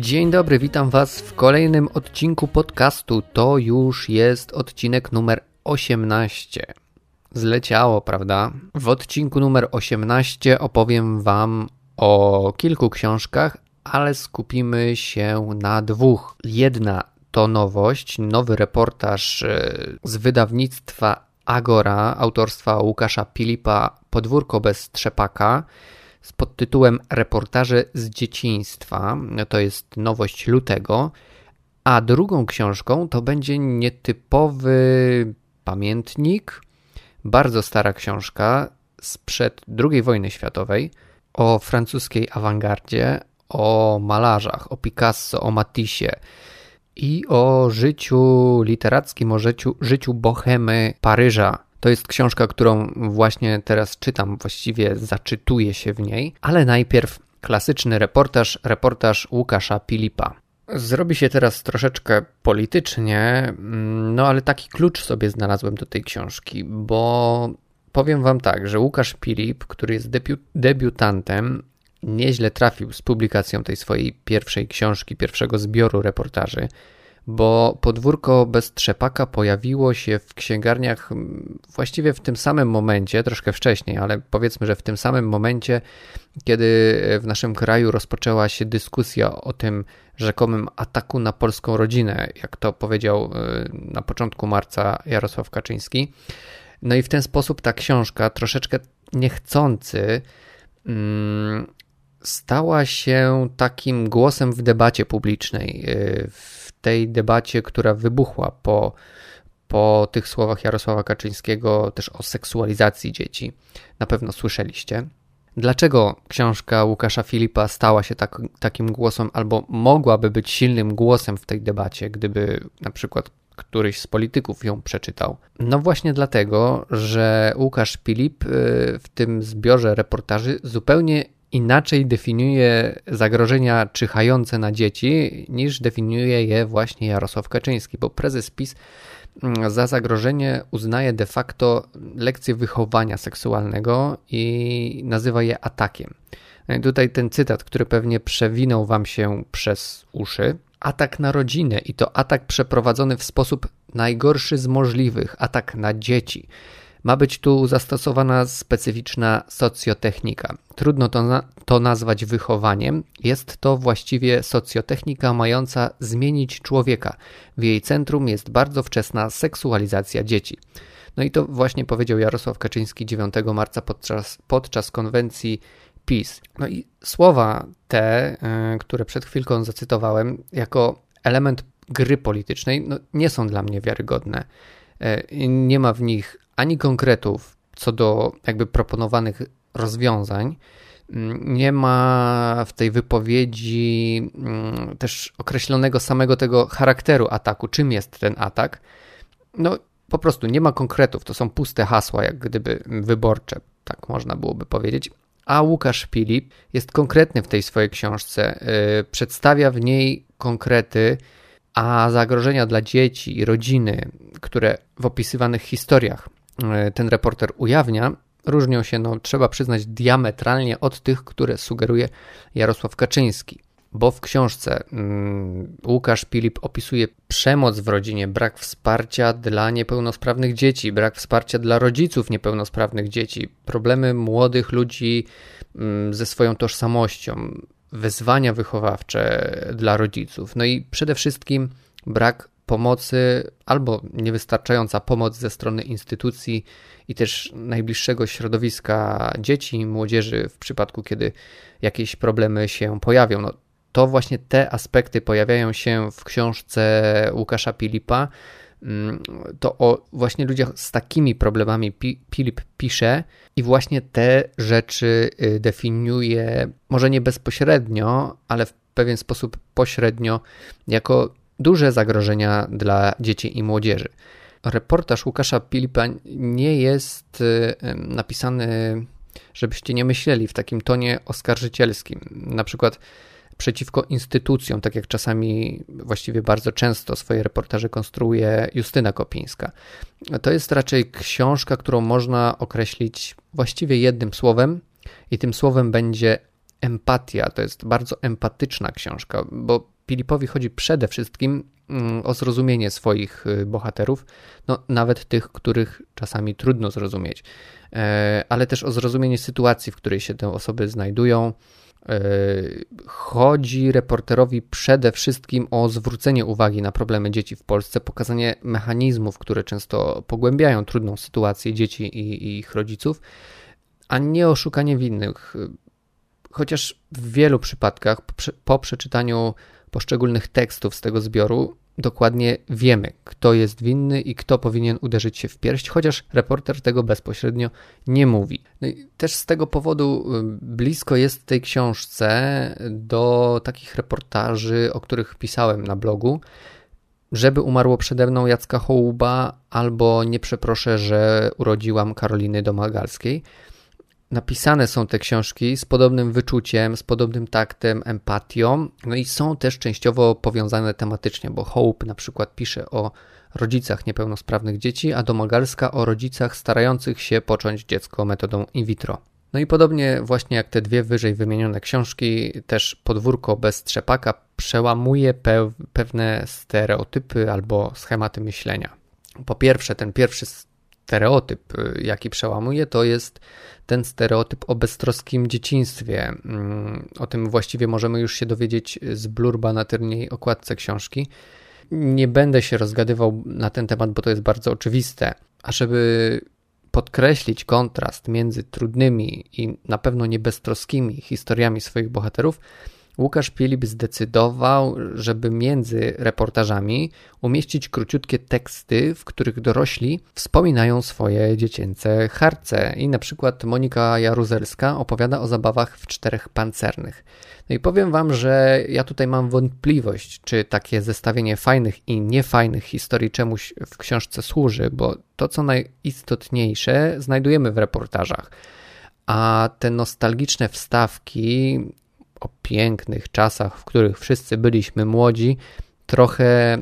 Dzień dobry, witam Was w kolejnym odcinku podcastu. To już jest odcinek numer 18. Zleciało, prawda? W odcinku numer 18 opowiem Wam o kilku książkach, ale skupimy się na dwóch. Jedna to nowość, nowy reportaż e, z wydawnictwa Agora autorstwa Łukasza Pilipa Podwórko bez trzepaka z podtytułem Reportaże z dzieciństwa. To jest nowość lutego. A drugą książką to będzie nietypowy pamiętnik, bardzo stara książka sprzed II wojny światowej o francuskiej awangardzie, o malarzach, o Picasso, o Matissie i o życiu literackim, o życiu, życiu bohemy Paryża to jest książka, którą właśnie teraz czytam, właściwie zaczytuję się w niej, ale najpierw klasyczny reportaż, reportaż Łukasza Pilipa. Zrobi się teraz troszeczkę politycznie, no ale taki klucz sobie znalazłem do tej książki, bo powiem Wam tak, że Łukasz Pilip, który jest debiut, debiutantem, nieźle trafił z publikacją tej swojej pierwszej książki, pierwszego zbioru reportaży bo podwórko bez trzepaka pojawiło się w księgarniach właściwie w tym samym momencie, troszkę wcześniej, ale powiedzmy, że w tym samym momencie, kiedy w naszym kraju rozpoczęła się dyskusja o tym rzekomym ataku na polską rodzinę, jak to powiedział y, na początku marca Jarosław Kaczyński. No i w ten sposób ta książka troszeczkę niechcący mm, stała się takim głosem w debacie publicznej, y, w tej debacie, która wybuchła po, po tych słowach Jarosława Kaczyńskiego też o seksualizacji dzieci. Na pewno słyszeliście. Dlaczego książka Łukasza Filipa stała się tak, takim głosem, albo mogłaby być silnym głosem w tej debacie, gdyby na przykład któryś z polityków ją przeczytał? No właśnie dlatego, że Łukasz Filip y, w tym zbiorze reportaży zupełnie inaczej definiuje zagrożenia czyhające na dzieci, niż definiuje je właśnie Jarosław Kaczyński, bo prezes PiS mm, za zagrożenie uznaje de facto lekcję wychowania seksualnego i nazywa je atakiem. No i tutaj ten cytat, który pewnie przewinął wam się przez uszy. Atak na rodzinę i to atak przeprowadzony w sposób najgorszy z możliwych, atak na dzieci. Ma być tu zastosowana specyficzna socjotechnika. Trudno to, na, to nazwać wychowaniem. Jest to właściwie socjotechnika mająca zmienić człowieka. W jej centrum jest bardzo wczesna seksualizacja dzieci. No i to właśnie powiedział Jarosław Kaczyński 9 marca podczas, podczas konwencji PiS. No i słowa te, yy, które przed chwilką zacytowałem, jako element gry politycznej, no, nie są dla mnie wiarygodne. Yy, nie ma w nich ani konkretów co do jakby proponowanych rozwiązań. Mm, nie ma w tej wypowiedzi mm, też określonego samego tego charakteru ataku, czym jest ten atak. No, po prostu nie ma konkretów, to są puste hasła, jak gdyby wyborcze, tak można byłoby powiedzieć. A Łukasz Filip jest konkretny w tej swojej książce, yy, przedstawia w niej konkrety, a zagrożenia dla dzieci i rodziny, które w opisywanych historiach E, ten reporter ujawnia, różnią się, no, trzeba przyznać, diametralnie od tych, które sugeruje Jarosław Kaczyński. Bo w książce mm, Łukasz Pilip opisuje przemoc w rodzinie, brak wsparcia dla niepełnosprawnych dzieci, brak wsparcia dla rodziców niepełnosprawnych dzieci, problemy młodych ludzi mm, ze swoją tożsamością, wyzwania wychowawcze dla rodziców. No i przede wszystkim brak pomocy albo niewystarczająca pomoc ze strony instytucji i też najbliższego środowiska dzieci i młodzieży w przypadku, kiedy jakieś problemy się pojawią. No, to właśnie te aspekty pojawiają się w książce Łukasza Pilipa. Mm, to o właśnie ludziach z takimi problemami Pilip pisze i właśnie te rzeczy y, definiuje, może nie bezpośrednio, ale w pewien sposób pośrednio, jako duże zagrożenia dla dzieci i młodzieży. Reportaż Łukasza Pilipa nie jest y, napisany, żebyście nie myśleli, w takim tonie oskarżycielskim. Na przykład przeciwko instytucjom, tak jak czasami, właściwie bardzo często swoje reportaże konstruuje Justyna Kopińska. To jest raczej książka, którą można określić właściwie jednym słowem, i tym słowem będzie Empatia to jest bardzo empatyczna książka, bo Filipowi chodzi przede wszystkim mm, o zrozumienie swoich y, bohaterów, no, nawet tych, których czasami trudno zrozumieć, e, ale też o zrozumienie sytuacji, w której się te osoby znajdują. E, chodzi reporterowi przede wszystkim o zwrócenie uwagi na problemy dzieci w Polsce, pokazanie mechanizmów, które często pogłębiają trudną sytuację dzieci i, i ich rodziców, a nie o szukanie winnych. Chociaż w wielu przypadkach po przeczytaniu poszczególnych tekstów z tego zbioru dokładnie wiemy, kto jest winny i kto powinien uderzyć się w pierś, chociaż reporter tego bezpośrednio nie mówi. No też z tego powodu blisko jest tej książce do takich reportaży, o których pisałem na blogu. Żeby umarło przede mną Jacka Hołuba, albo nie przeproszę, że urodziłam Karoliny Domagalskiej napisane są te książki z podobnym wyczuciem, z podobnym taktem, empatią, no i są też częściowo powiązane tematycznie, bo Hope na przykład pisze o rodzicach niepełnosprawnych dzieci, a Domagalska o rodzicach starających się począć dziecko metodą in vitro. No i podobnie właśnie jak te dwie wyżej wymienione książki, też podwórko bez trzepaka przełamuje pe pewne stereotypy albo schematy myślenia. Po pierwsze, ten pierwszy stereotyp, y, jaki przełamuje, to jest ten stereotyp o beztroskim dzieciństwie. Mm, o tym właściwie możemy już się dowiedzieć z blurba na tylnej okładce książki. Nie będę się rozgadywał na ten temat, bo to jest bardzo oczywiste. A żeby podkreślić kontrast między trudnymi i na pewno nie beztroskimi historiami swoich bohaterów, Łukasz Filip zdecydował, żeby między reportażami umieścić króciutkie teksty, w których dorośli wspominają swoje dziecięce harce. I na przykład Monika Jaruzelska opowiada o zabawach w czterech pancernych. No i powiem Wam, że ja tutaj mam wątpliwość, czy takie zestawienie fajnych i niefajnych historii czemuś w książce służy, bo to, co najistotniejsze, znajdujemy w reportażach. A te nostalgiczne wstawki o pięknych czasach, w których wszyscy byliśmy młodzi, trochę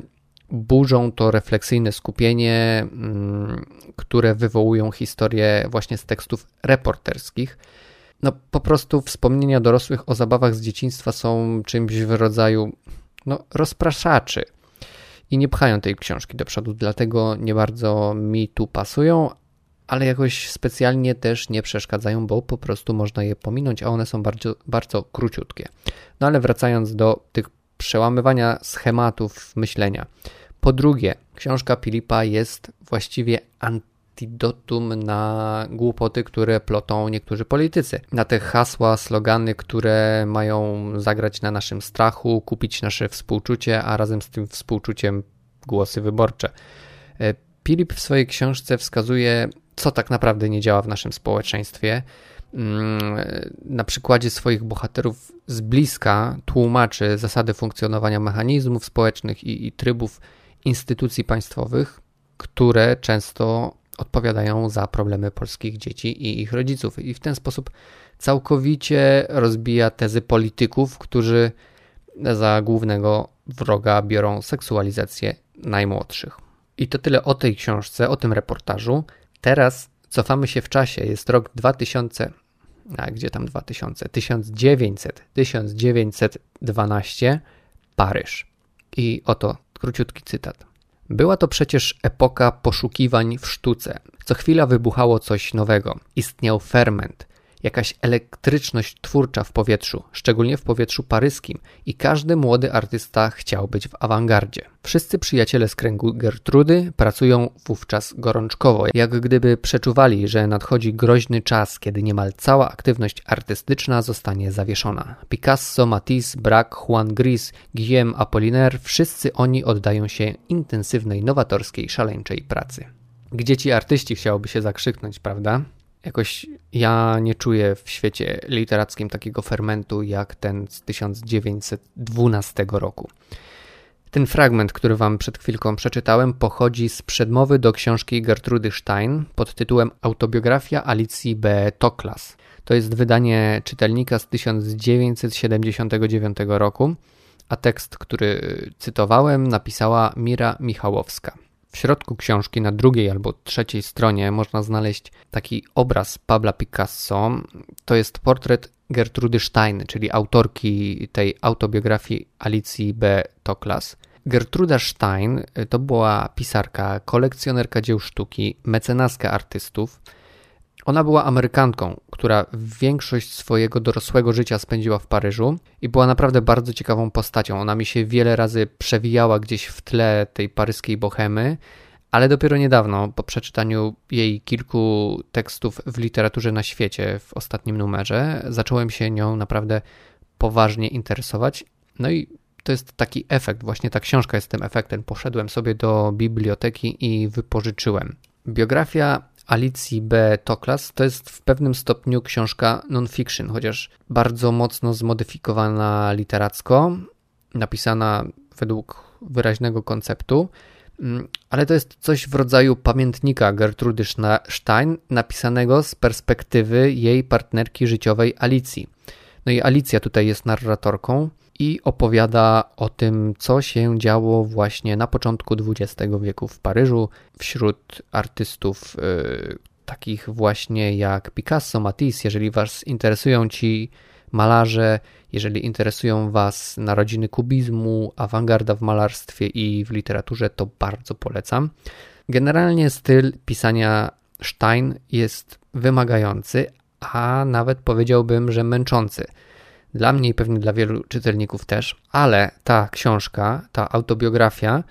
burzą to refleksyjne skupienie, mm, które wywołują historie właśnie z tekstów reporterskich. No po prostu wspomnienia dorosłych o zabawach z dzieciństwa są czymś w rodzaju no, rozpraszaczy i nie pchają tej książki do przodu, dlatego nie bardzo mi tu pasują, ale jakoś specjalnie też nie przeszkadzają, bo po prostu można je pominąć, a one są bardzo, bardzo króciutkie. No ale wracając do tych przełamywania schematów myślenia. Po drugie, książka Filipa jest właściwie antidotum na głupoty, które plotą niektórzy politycy. Na te hasła, slogany, które mają zagrać na naszym strachu, kupić nasze współczucie, a razem z tym współczuciem głosy wyborcze. E, Filip w swojej książce wskazuje co tak naprawdę nie działa w naszym społeczeństwie. Mm, na przykładzie swoich bohaterów z bliska tłumaczy zasady funkcjonowania mechanizmów społecznych i, i trybów instytucji państwowych, które często odpowiadają za problemy polskich dzieci i ich rodziców. I w ten sposób całkowicie rozbija tezy polityków, którzy za głównego wroga biorą seksualizację najmłodszych. I to tyle o tej książce, o tym reportażu. Teraz cofamy się w czasie, jest rok 2000, a gdzie tam 2000? 1900, 1912, Paryż. I oto króciutki cytat. Była to przecież epoka poszukiwań w sztuce. Co chwila wybuchało coś nowego. Istniał ferment, jakaś elektryczność twórcza w powietrzu, szczególnie w powietrzu paryskim i każdy młody artysta chciał być w awangardzie. Wszyscy przyjaciele z kręgu Gertrudy pracują wówczas gorączkowo, jak gdyby przeczuwali, że nadchodzi groźny czas, kiedy niemal cała aktywność artystyczna zostanie zawieszona. Picasso, Matisse, Braque, Juan Gris, Guillaume Apollinaire, wszyscy oni oddają się intensywnej, nowatorskiej, szaleńczej pracy. Gdzie ci artyści chciałoby się zakrzyknąć, prawda? Jakoś ja nie czuję w świecie literackim takiego fermentu jak ten z 1912 roku. Ten fragment, który Wam przed chwilką przeczytałem, pochodzi z przedmowy do książki Gertrudy Stein pod tytułem Autobiografia Alicji B. Toklas. To jest wydanie czytelnika z 1979 roku, a tekst, który cytowałem, napisała Mira Michałowska. W środku książki na drugiej albo trzeciej stronie można znaleźć taki obraz Pabla Picasso. To jest portret Gertrudy Stein, czyli autorki tej autobiografii Alicji B. Toklas. Gertruda Stein y, to była pisarka, kolekcjonerka dzieł sztuki, mecenaska artystów. Ona była Amerykanką, która większość swojego dorosłego życia spędziła w Paryżu i była naprawdę bardzo ciekawą postacią. Ona mi się wiele razy przewijała gdzieś w tle tej paryskiej bohemy, ale dopiero niedawno, po przeczytaniu jej kilku tekstów w literaturze na świecie w ostatnim numerze, zacząłem się nią naprawdę poważnie interesować. No i to jest taki efekt, właśnie ta książka jest tym efektem. Poszedłem sobie do biblioteki i wypożyczyłem. Biografia Alicji B. Toklas to jest w pewnym stopniu książka non-fiction, chociaż bardzo mocno zmodyfikowana literacko, napisana według wyraźnego konceptu, mm, ale to jest coś w rodzaju pamiętnika Gertrudy Stein, napisanego z perspektywy jej partnerki życiowej Alicji. No i Alicja tutaj jest narratorką i opowiada o tym, co się działo właśnie na początku XX wieku w Paryżu wśród artystów y, takich właśnie jak Picasso, Matisse. Jeżeli Was interesują ci malarze, jeżeli interesują Was narodziny kubizmu, awangarda w malarstwie i w literaturze, to bardzo polecam. Generalnie styl pisania Stein jest wymagający, a nawet powiedziałbym, że męczący. Dla mnie i pewnie dla wielu czytelników też, ale ta książka, ta autobiografia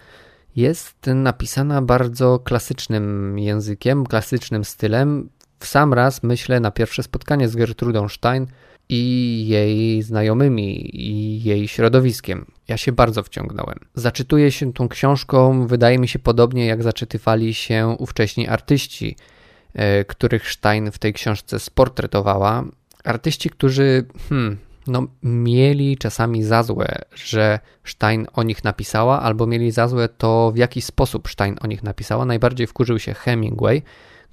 jest napisana bardzo klasycznym językiem, klasycznym stylem. W sam raz myślę na pierwsze spotkanie z Gertrudą Stein i jej znajomymi i jej środowiskiem. Ja się bardzo wciągnąłem. Zaczytuję się tą książką, wydaje mi się podobnie jak zaczytywali się ówcześni artyści, e, których Stein w tej książce sportretowała. Artyści, którzy hmm, no, mieli czasami za złe, że Stein o nich napisała, albo mieli za złe to, w jaki sposób Stein o nich napisała. Najbardziej wkurzył się Hemingway,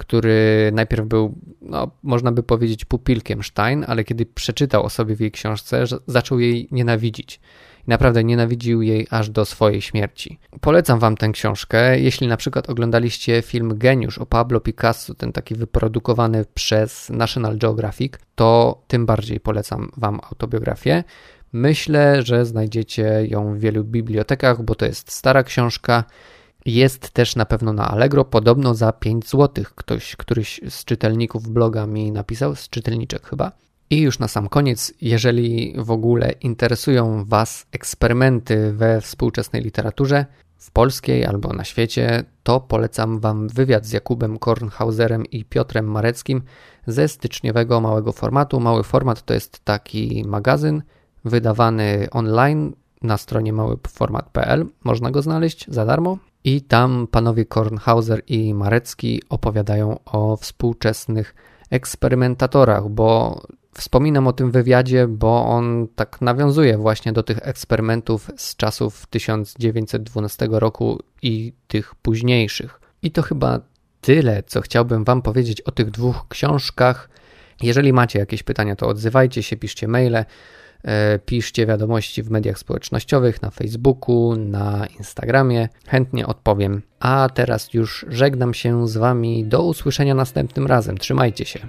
który najpierw był, no, można by powiedzieć, pupilkiem Stein, ale kiedy przeczytał o sobie w jej książce, zaczął jej nienawidzić i naprawdę nienawidził jej aż do swojej śmierci. Polecam Wam tę książkę. Jeśli na przykład oglądaliście film Geniusz o Pablo Picasso, ten taki wyprodukowany przez National Geographic, to tym bardziej polecam Wam autobiografię. Myślę, że znajdziecie ją w wielu bibliotekach, bo to jest stara książka. Jest też na pewno na Allegro, podobno za 5 zł. Ktoś, któryś z czytelników bloga mi napisał, z czytelniczek chyba. I już na sam koniec, jeżeli w ogóle interesują Was eksperymenty we współczesnej literaturze, w polskiej albo na świecie, to polecam Wam wywiad z Jakubem Kornhauserem i Piotrem Mareckim ze styczniowego małego formatu. Mały format to jest taki magazyn wydawany online na stronie małyformat.pl. Można go znaleźć za darmo. I tam panowie Kornhauser i Marecki opowiadają o współczesnych eksperymentatorach, bo Wspominam o tym wywiadzie, bo on tak nawiązuje właśnie do tych eksperymentów z czasów 1912 roku i tych późniejszych. I to chyba tyle, co chciałbym Wam powiedzieć o tych dwóch książkach. Jeżeli macie jakieś pytania, to odzywajcie się, piszcie maile, piszcie wiadomości w mediach społecznościowych, na Facebooku, na Instagramie. Chętnie odpowiem. A teraz już żegnam się z Wami. Do usłyszenia następnym razem. Trzymajcie się.